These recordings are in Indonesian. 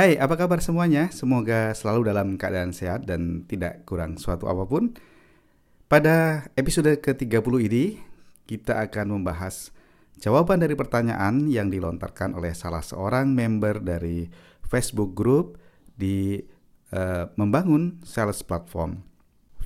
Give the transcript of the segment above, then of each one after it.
Hai, apa kabar semuanya? Semoga selalu dalam keadaan sehat dan tidak kurang suatu apa pun. Pada episode ke-30 ini, kita akan membahas jawaban dari pertanyaan yang dilontarkan oleh salah seorang member dari Facebook Group di uh, membangun sales platform.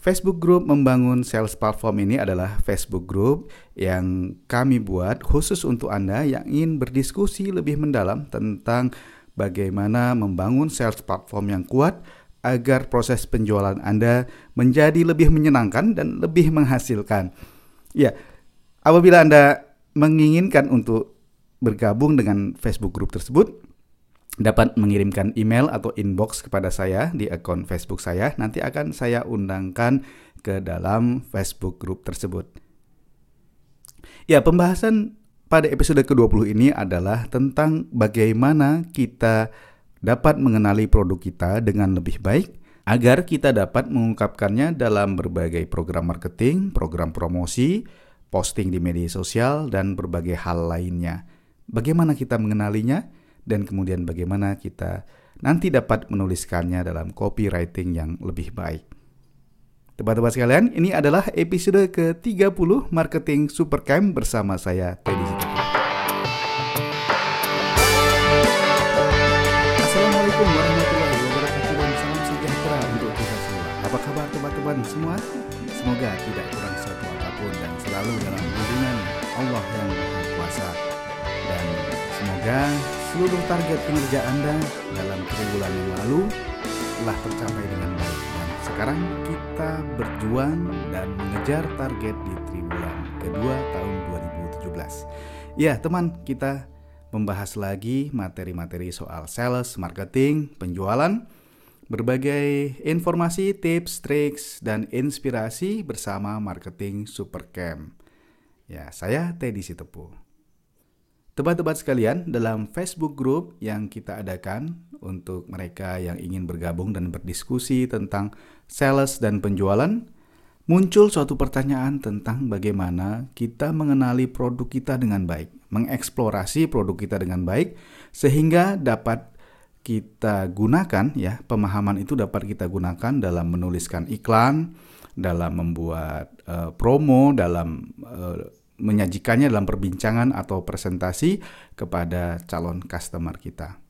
Facebook Group membangun sales platform ini adalah Facebook Group yang kami buat khusus untuk Anda yang ingin berdiskusi lebih mendalam tentang bagaimana membangun sales platform yang kuat agar proses penjualan Anda menjadi lebih menyenangkan dan lebih menghasilkan. Ya, apabila Anda menginginkan untuk bergabung dengan Facebook group tersebut, dapat mengirimkan email atau inbox kepada saya di akun Facebook saya. Nanti akan saya undangkan ke dalam Facebook group tersebut. Ya, pembahasan pada episode ke-20 ini adalah tentang bagaimana kita dapat mengenali produk kita dengan lebih baik agar kita dapat mengungkapkannya dalam berbagai program marketing, program promosi, posting di media sosial, dan berbagai hal lainnya. Bagaimana kita mengenalinya, dan kemudian bagaimana kita nanti dapat menuliskannya dalam copywriting yang lebih baik. Teman-teman sekalian, ini adalah episode ke-30 Marketing Supercamp bersama saya, Teddy. Assalamualaikum warahmatullahi wabarakatuh dan salam sejahtera untuk kita semua. Apa kabar teman-teman semua? Semoga tidak kurang suatu apa pun dan selalu dalam lindungan Allah yang Maha Kuasa. Dan semoga seluruh target kinerja Anda dalam triwulan yang lalu telah tercapai dengan baik sekarang kita berjuang dan mengejar target di triwulan kedua tahun 2017. Ya, teman, kita membahas lagi materi-materi soal sales, marketing, penjualan, berbagai informasi, tips, triks, dan inspirasi bersama Marketing Supercamp. Ya, saya Teddy Sitepu. Teman-teman sekalian, dalam Facebook group yang kita adakan untuk mereka yang ingin bergabung dan berdiskusi tentang sales dan penjualan, muncul suatu pertanyaan tentang bagaimana kita mengenali produk kita dengan baik, mengeksplorasi produk kita dengan baik sehingga dapat kita gunakan ya, pemahaman itu dapat kita gunakan dalam menuliskan iklan, dalam membuat uh, promo, dalam uh, menyajikannya dalam perbincangan atau presentasi kepada calon customer kita.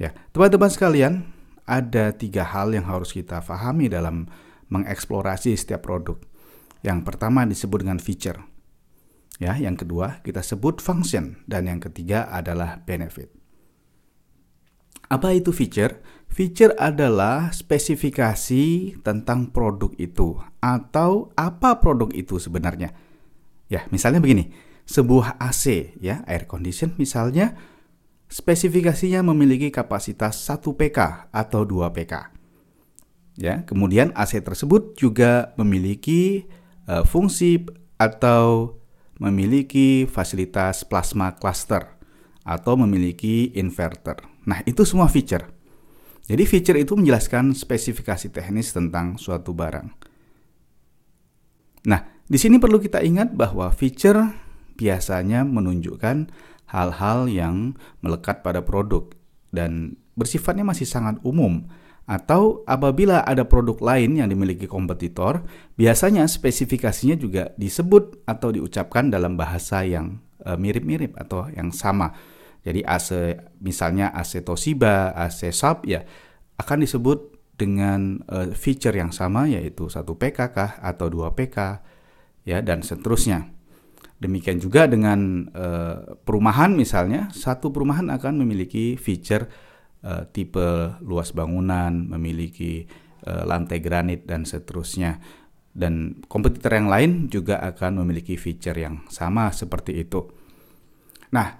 Ya, teman-teman sekalian, ada tiga hal yang harus kita pahami dalam mengeksplorasi setiap produk. Yang pertama disebut dengan feature. Ya, yang kedua kita sebut function dan yang ketiga adalah benefit. Apa itu feature? Feature adalah spesifikasi tentang produk itu atau apa produk itu sebenarnya Ya, misalnya begini, sebuah AC ya, air condition misalnya spesifikasinya memiliki kapasitas 1 PK atau 2 PK. Ya, kemudian AC tersebut juga memiliki uh, fungsi atau memiliki fasilitas plasma cluster atau memiliki inverter. Nah, itu semua feature. Jadi feature itu menjelaskan spesifikasi teknis tentang suatu barang. Nah, di sini perlu kita ingat bahwa feature biasanya menunjukkan hal-hal yang melekat pada produk dan bersifatnya masih sangat umum. Atau apabila ada produk lain yang dimiliki kompetitor, biasanya spesifikasinya juga disebut atau diucapkan dalam bahasa yang e, mirip-mirip atau yang sama. Jadi AC misalnya AC Toshiba, AC Sharp ya akan disebut dengan e, feature yang sama yaitu 1 PK kah atau 2 PK ya dan seterusnya. Demikian juga dengan uh, perumahan misalnya, satu perumahan akan memiliki feature uh, tipe luas bangunan, memiliki uh, lantai granit dan seterusnya. Dan kompetitor yang lain juga akan memiliki feature yang sama seperti itu. Nah,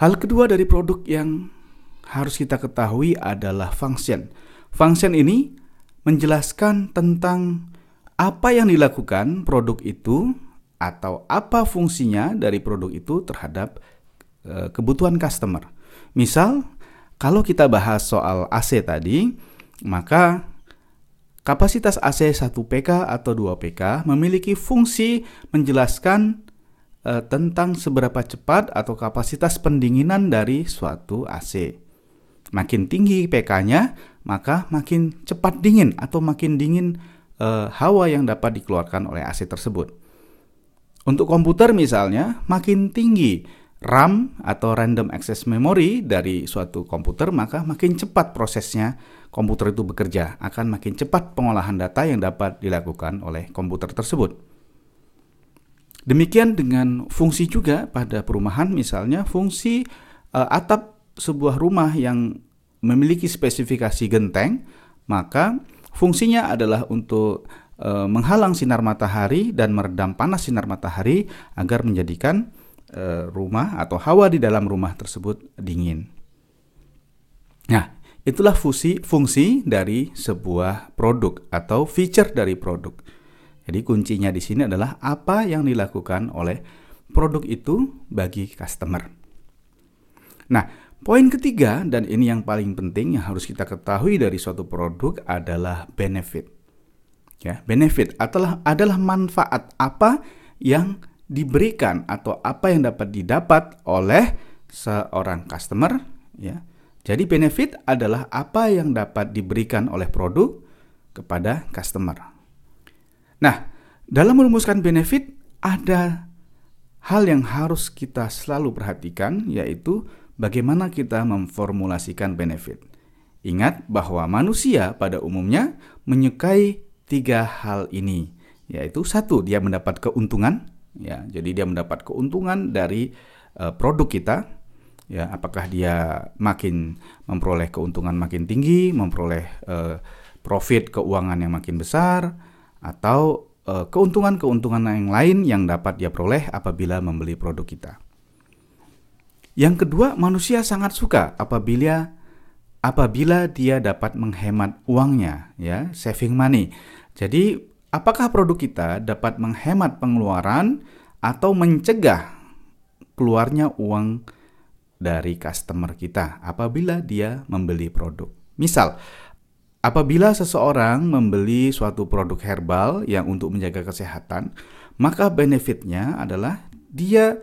hal kedua dari produk yang harus kita ketahui adalah function. Function ini menjelaskan tentang apa yang dilakukan produk itu atau apa fungsinya dari produk itu terhadap e, kebutuhan customer. Misal, kalau kita bahas soal AC tadi, maka kapasitas AC 1 PK atau 2 PK memiliki fungsi menjelaskan e, tentang seberapa cepat atau kapasitas pendinginan dari suatu AC. Makin tinggi pK-nya, maka makin cepat dingin atau makin dingin e, hawa yang dapat dikeluarkan oleh AC tersebut. Untuk komputer misalnya, makin tinggi RAM atau random access memory dari suatu komputer, maka makin cepat prosesnya komputer itu bekerja, akan makin cepat pengolahan data yang dapat dilakukan oleh komputer tersebut. Demikian dengan fungsi juga pada perumahan, misalnya fungsi e, atap sebuah rumah yang memiliki spesifikasi genteng, maka fungsinya adalah untuk e, menghalang sinar matahari dan meredam panas sinar matahari agar menjadikan e, rumah atau hawa di dalam rumah tersebut dingin. Nah, itulah fungsi fungsi dari sebuah produk atau feature dari produk. Jadi kuncinya di sini adalah apa yang dilakukan oleh produk itu bagi customer. Nah, Poin ketiga, dan ini yang paling penting yang harus kita ketahui dari suatu produk adalah benefit. Ya, benefit adalah adalah manfaat apa yang diberikan atau apa yang dapat didapat oleh seorang customer, ya. Jadi benefit adalah apa yang dapat diberikan oleh produk kepada customer. Nah, dalam merumuskan benefit ada hal yang harus kita selalu perhatikan yaitu bagaimana kita memformulasikan benefit. Ingat bahwa manusia pada umumnya menyukai tiga hal ini, yaitu satu dia mendapat keuntungan, ya, jadi dia mendapat keuntungan dari uh, produk kita, ya, apakah dia makin memperoleh keuntungan makin tinggi, memperoleh uh, profit keuangan yang makin besar, atau eh, keuntungan-keuntungan yang lain yang dapat dia peroleh apabila membeli produk kita. Yang kedua, manusia sangat suka apabila apabila dia dapat menghemat uangnya, ya, saving money. Jadi, apakah produk kita dapat menghemat pengeluaran atau mencegah keluarnya uang dari customer kita apabila dia membeli produk? Misal, apabila seseorang membeli suatu produk herbal yang untuk menjaga kesehatan, maka benefitnya adalah dia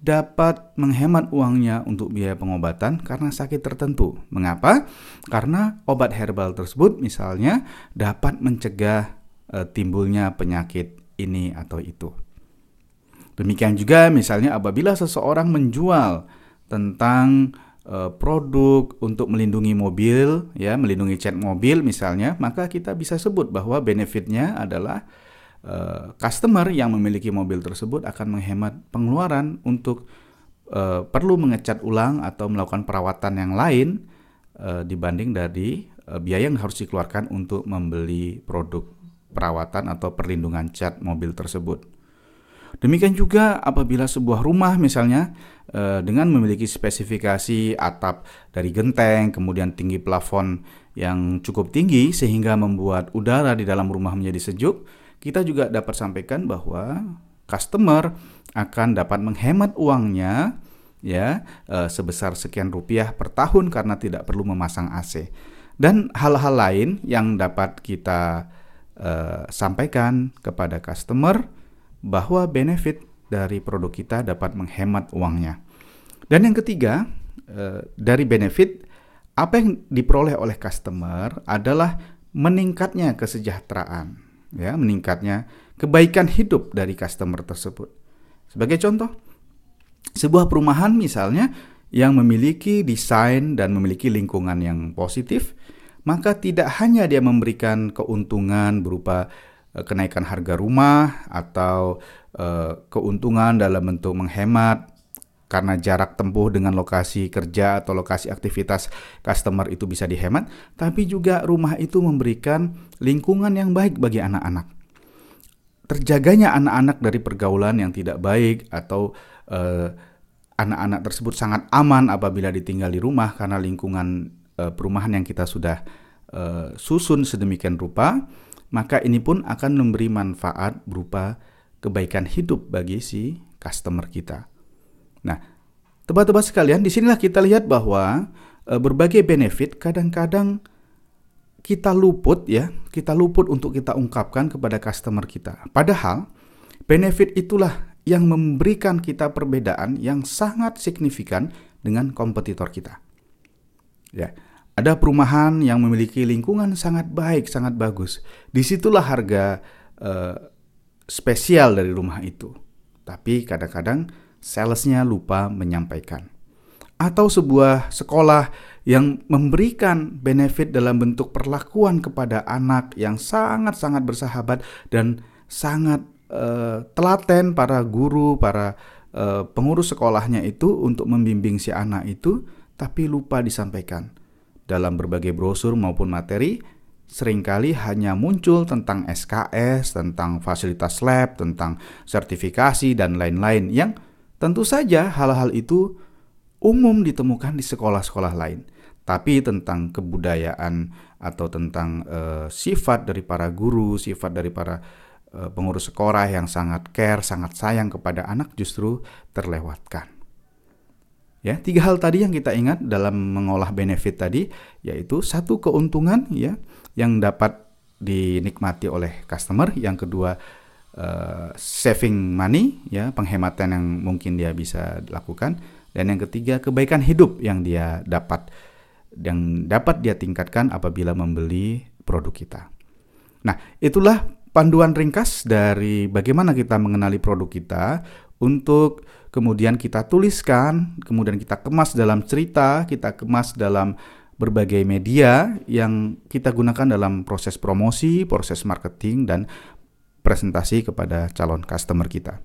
dapat menghemat uangnya untuk biaya pengobatan karena sakit tertentu. Mengapa? Karena obat herbal tersebut misalnya dapat mencegah e, timbulnya penyakit ini atau itu. Demikian juga misalnya apabila seseorang menjual tentang e, produk untuk melindungi mobil, ya, melindungi cat mobil misalnya, maka kita bisa sebut bahwa benefitnya adalah uh, customer yang memiliki mobil tersebut akan menghemat pengeluaran untuk uh, perlu mengecat ulang atau melakukan perawatan yang lain uh, dibanding dari uh, biaya yang harus dikeluarkan untuk membeli produk perawatan atau perlindungan cat mobil tersebut. Demikian juga apabila sebuah rumah misalnya dengan memiliki spesifikasi atap dari genteng, kemudian tinggi plafon yang cukup tinggi sehingga membuat udara di dalam rumah menjadi sejuk, kita juga dapat sampaikan bahwa customer akan dapat menghemat uangnya ya e, sebesar sekian rupiah per tahun karena tidak perlu memasang AC dan hal-hal lain yang dapat kita e, sampaikan kepada customer bahwa benefit dari produk kita dapat menghemat uangnya. Dan yang ketiga e, dari benefit apa yang diperoleh oleh customer adalah meningkatnya kesejahteraan ya meningkatnya kebaikan hidup dari customer tersebut. Sebagai contoh, sebuah perumahan misalnya yang memiliki desain dan memiliki lingkungan yang positif, maka tidak hanya dia memberikan keuntungan berupa eh, kenaikan harga rumah atau uh, keuntungan dalam bentuk menghemat karena jarak tempuh dengan lokasi kerja atau lokasi aktivitas customer itu bisa dihemat, tapi juga rumah itu memberikan lingkungan yang baik bagi anak-anak. Terjaganya anak-anak dari pergaulan yang tidak baik atau eh, anak-anak tersebut sangat aman apabila ditinggal di rumah karena lingkungan uh, perumahan yang kita sudah uh, susun sedemikian rupa, maka ini pun akan memberi manfaat berupa kebaikan hidup bagi si customer kita. Nah, teman-teman sekalian, di sinilah kita lihat bahwa e, berbagai benefit kadang-kadang kita luput ya, kita luput untuk kita ungkapkan kepada customer kita. Padahal benefit itulah yang memberikan kita perbedaan yang sangat signifikan dengan kompetitor kita. Ya, ada perumahan yang memiliki lingkungan sangat baik, sangat bagus. Di situlah harga uh, spesial dari rumah itu. Tapi kadang-kadang salesnya lupa menyampaikan. Atau sebuah sekolah yang memberikan benefit dalam bentuk perlakuan kepada anak yang sangat-sangat bersahabat dan sangat uh, telaten para guru, para uh, pengurus sekolahnya itu untuk membimbing si anak itu, tapi lupa disampaikan dalam berbagai brosur maupun materi sering kali hanya muncul tentang SKS, tentang fasilitas lab, tentang sertifikasi dan lain-lain yang tentu saja hal-hal itu umum ditemukan di sekolah-sekolah lain. Tapi tentang kebudayaan atau tentang uh, sifat dari para guru, sifat dari para uh, pengurus sekolah yang sangat care, sangat sayang kepada anak justru terlewatkan. Ya, tiga hal tadi yang kita ingat dalam mengolah benefit tadi yaitu satu keuntungan ya yang dapat dinikmati oleh customer, yang kedua uh, saving money ya, penghematan yang mungkin dia bisa lakukan dan yang ketiga kebaikan hidup yang dia dapat yang dapat dia tingkatkan apabila membeli produk kita. Nah, itulah panduan ringkas dari bagaimana kita mengenali produk kita untuk kemudian kita tuliskan, kemudian kita kemas dalam cerita, kita kemas dalam berbagai media yang kita gunakan dalam proses promosi, proses marketing, dan presentasi kepada calon customer kita.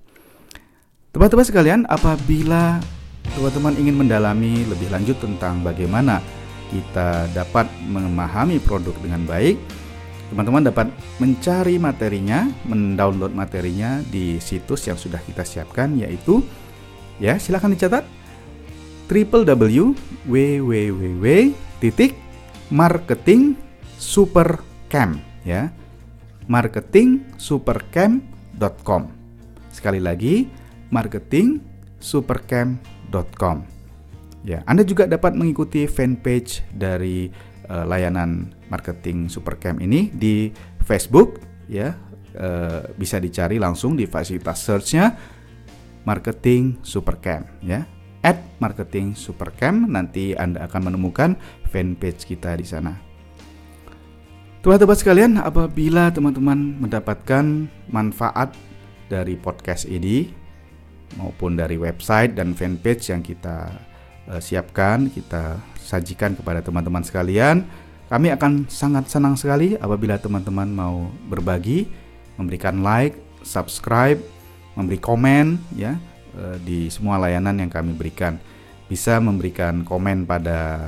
Teman-teman sekalian, apabila teman-teman ingin mendalami lebih lanjut tentang bagaimana kita dapat memahami produk dengan baik, teman-teman dapat mencari materinya, mendownload materinya di situs yang sudah kita siapkan yaitu Ya, silahkan dicatat www.marketingsupercamp ya. marketingsupercamp.com. Sekali lagi, marketingsupercamp.com. Ya, Anda juga dapat mengikuti fanpage dari uh, layanan marketing Supercamp ini di Facebook ya. Uh, bisa dicari langsung di fasilitas searchnya Marketing Supercamp ya. At Marketing Supercamp nanti Anda akan menemukan fanpage kita di sana. Teman-teman sekalian, apabila teman-teman mendapatkan manfaat dari podcast ini maupun dari website dan fanpage yang kita uh, siapkan, kita sajikan kepada teman-teman sekalian, kami akan sangat senang sekali apabila teman-teman mau berbagi, memberikan like, subscribe, memberi komen ya eh, di semua layanan yang kami berikan. Bisa memberikan komen pada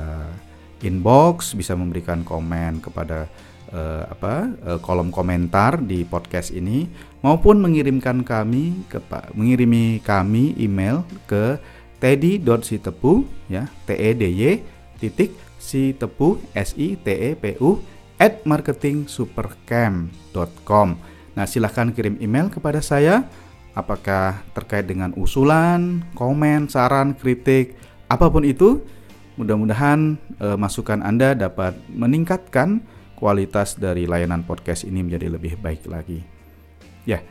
inbox, bisa memberikan komen kepada uh, apa uh, kolom komentar di podcast ini maupun mengirimkan kami ke mengirimi kami email ke teddy.sitepu ya t e d y titik si tepu s i t e p u at marketingsupercamp.com. Nah, silahkan kirim email kepada saya apakah terkait dengan usulan, komen, saran, kritik, apa pun itu, mudah-mudahan e, masukan Anda dapat meningkatkan kualitas dari layanan podcast ini menjadi lebih baik lagi. Ya,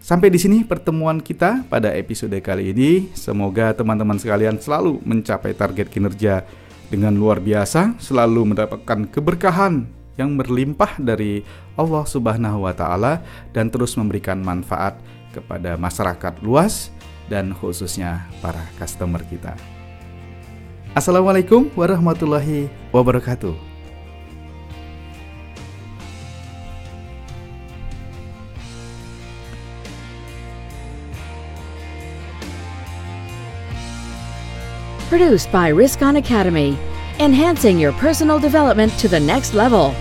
sampai di sini pertemuan kita pada episode kali ini. Semoga teman-teman sekalian selalu mencapai target kinerja dengan luar biasa, selalu mendapatkan keberkahan yang berlimpah dari Allah Subhanahu wa taala dan terus memberikan manfaat kepada masyarakat luas dan khususnya para customer kita. Assalamualaikum warahmatullahi wabarakatuh. Produced by Risk On Academy, enhancing your personal development to the next level.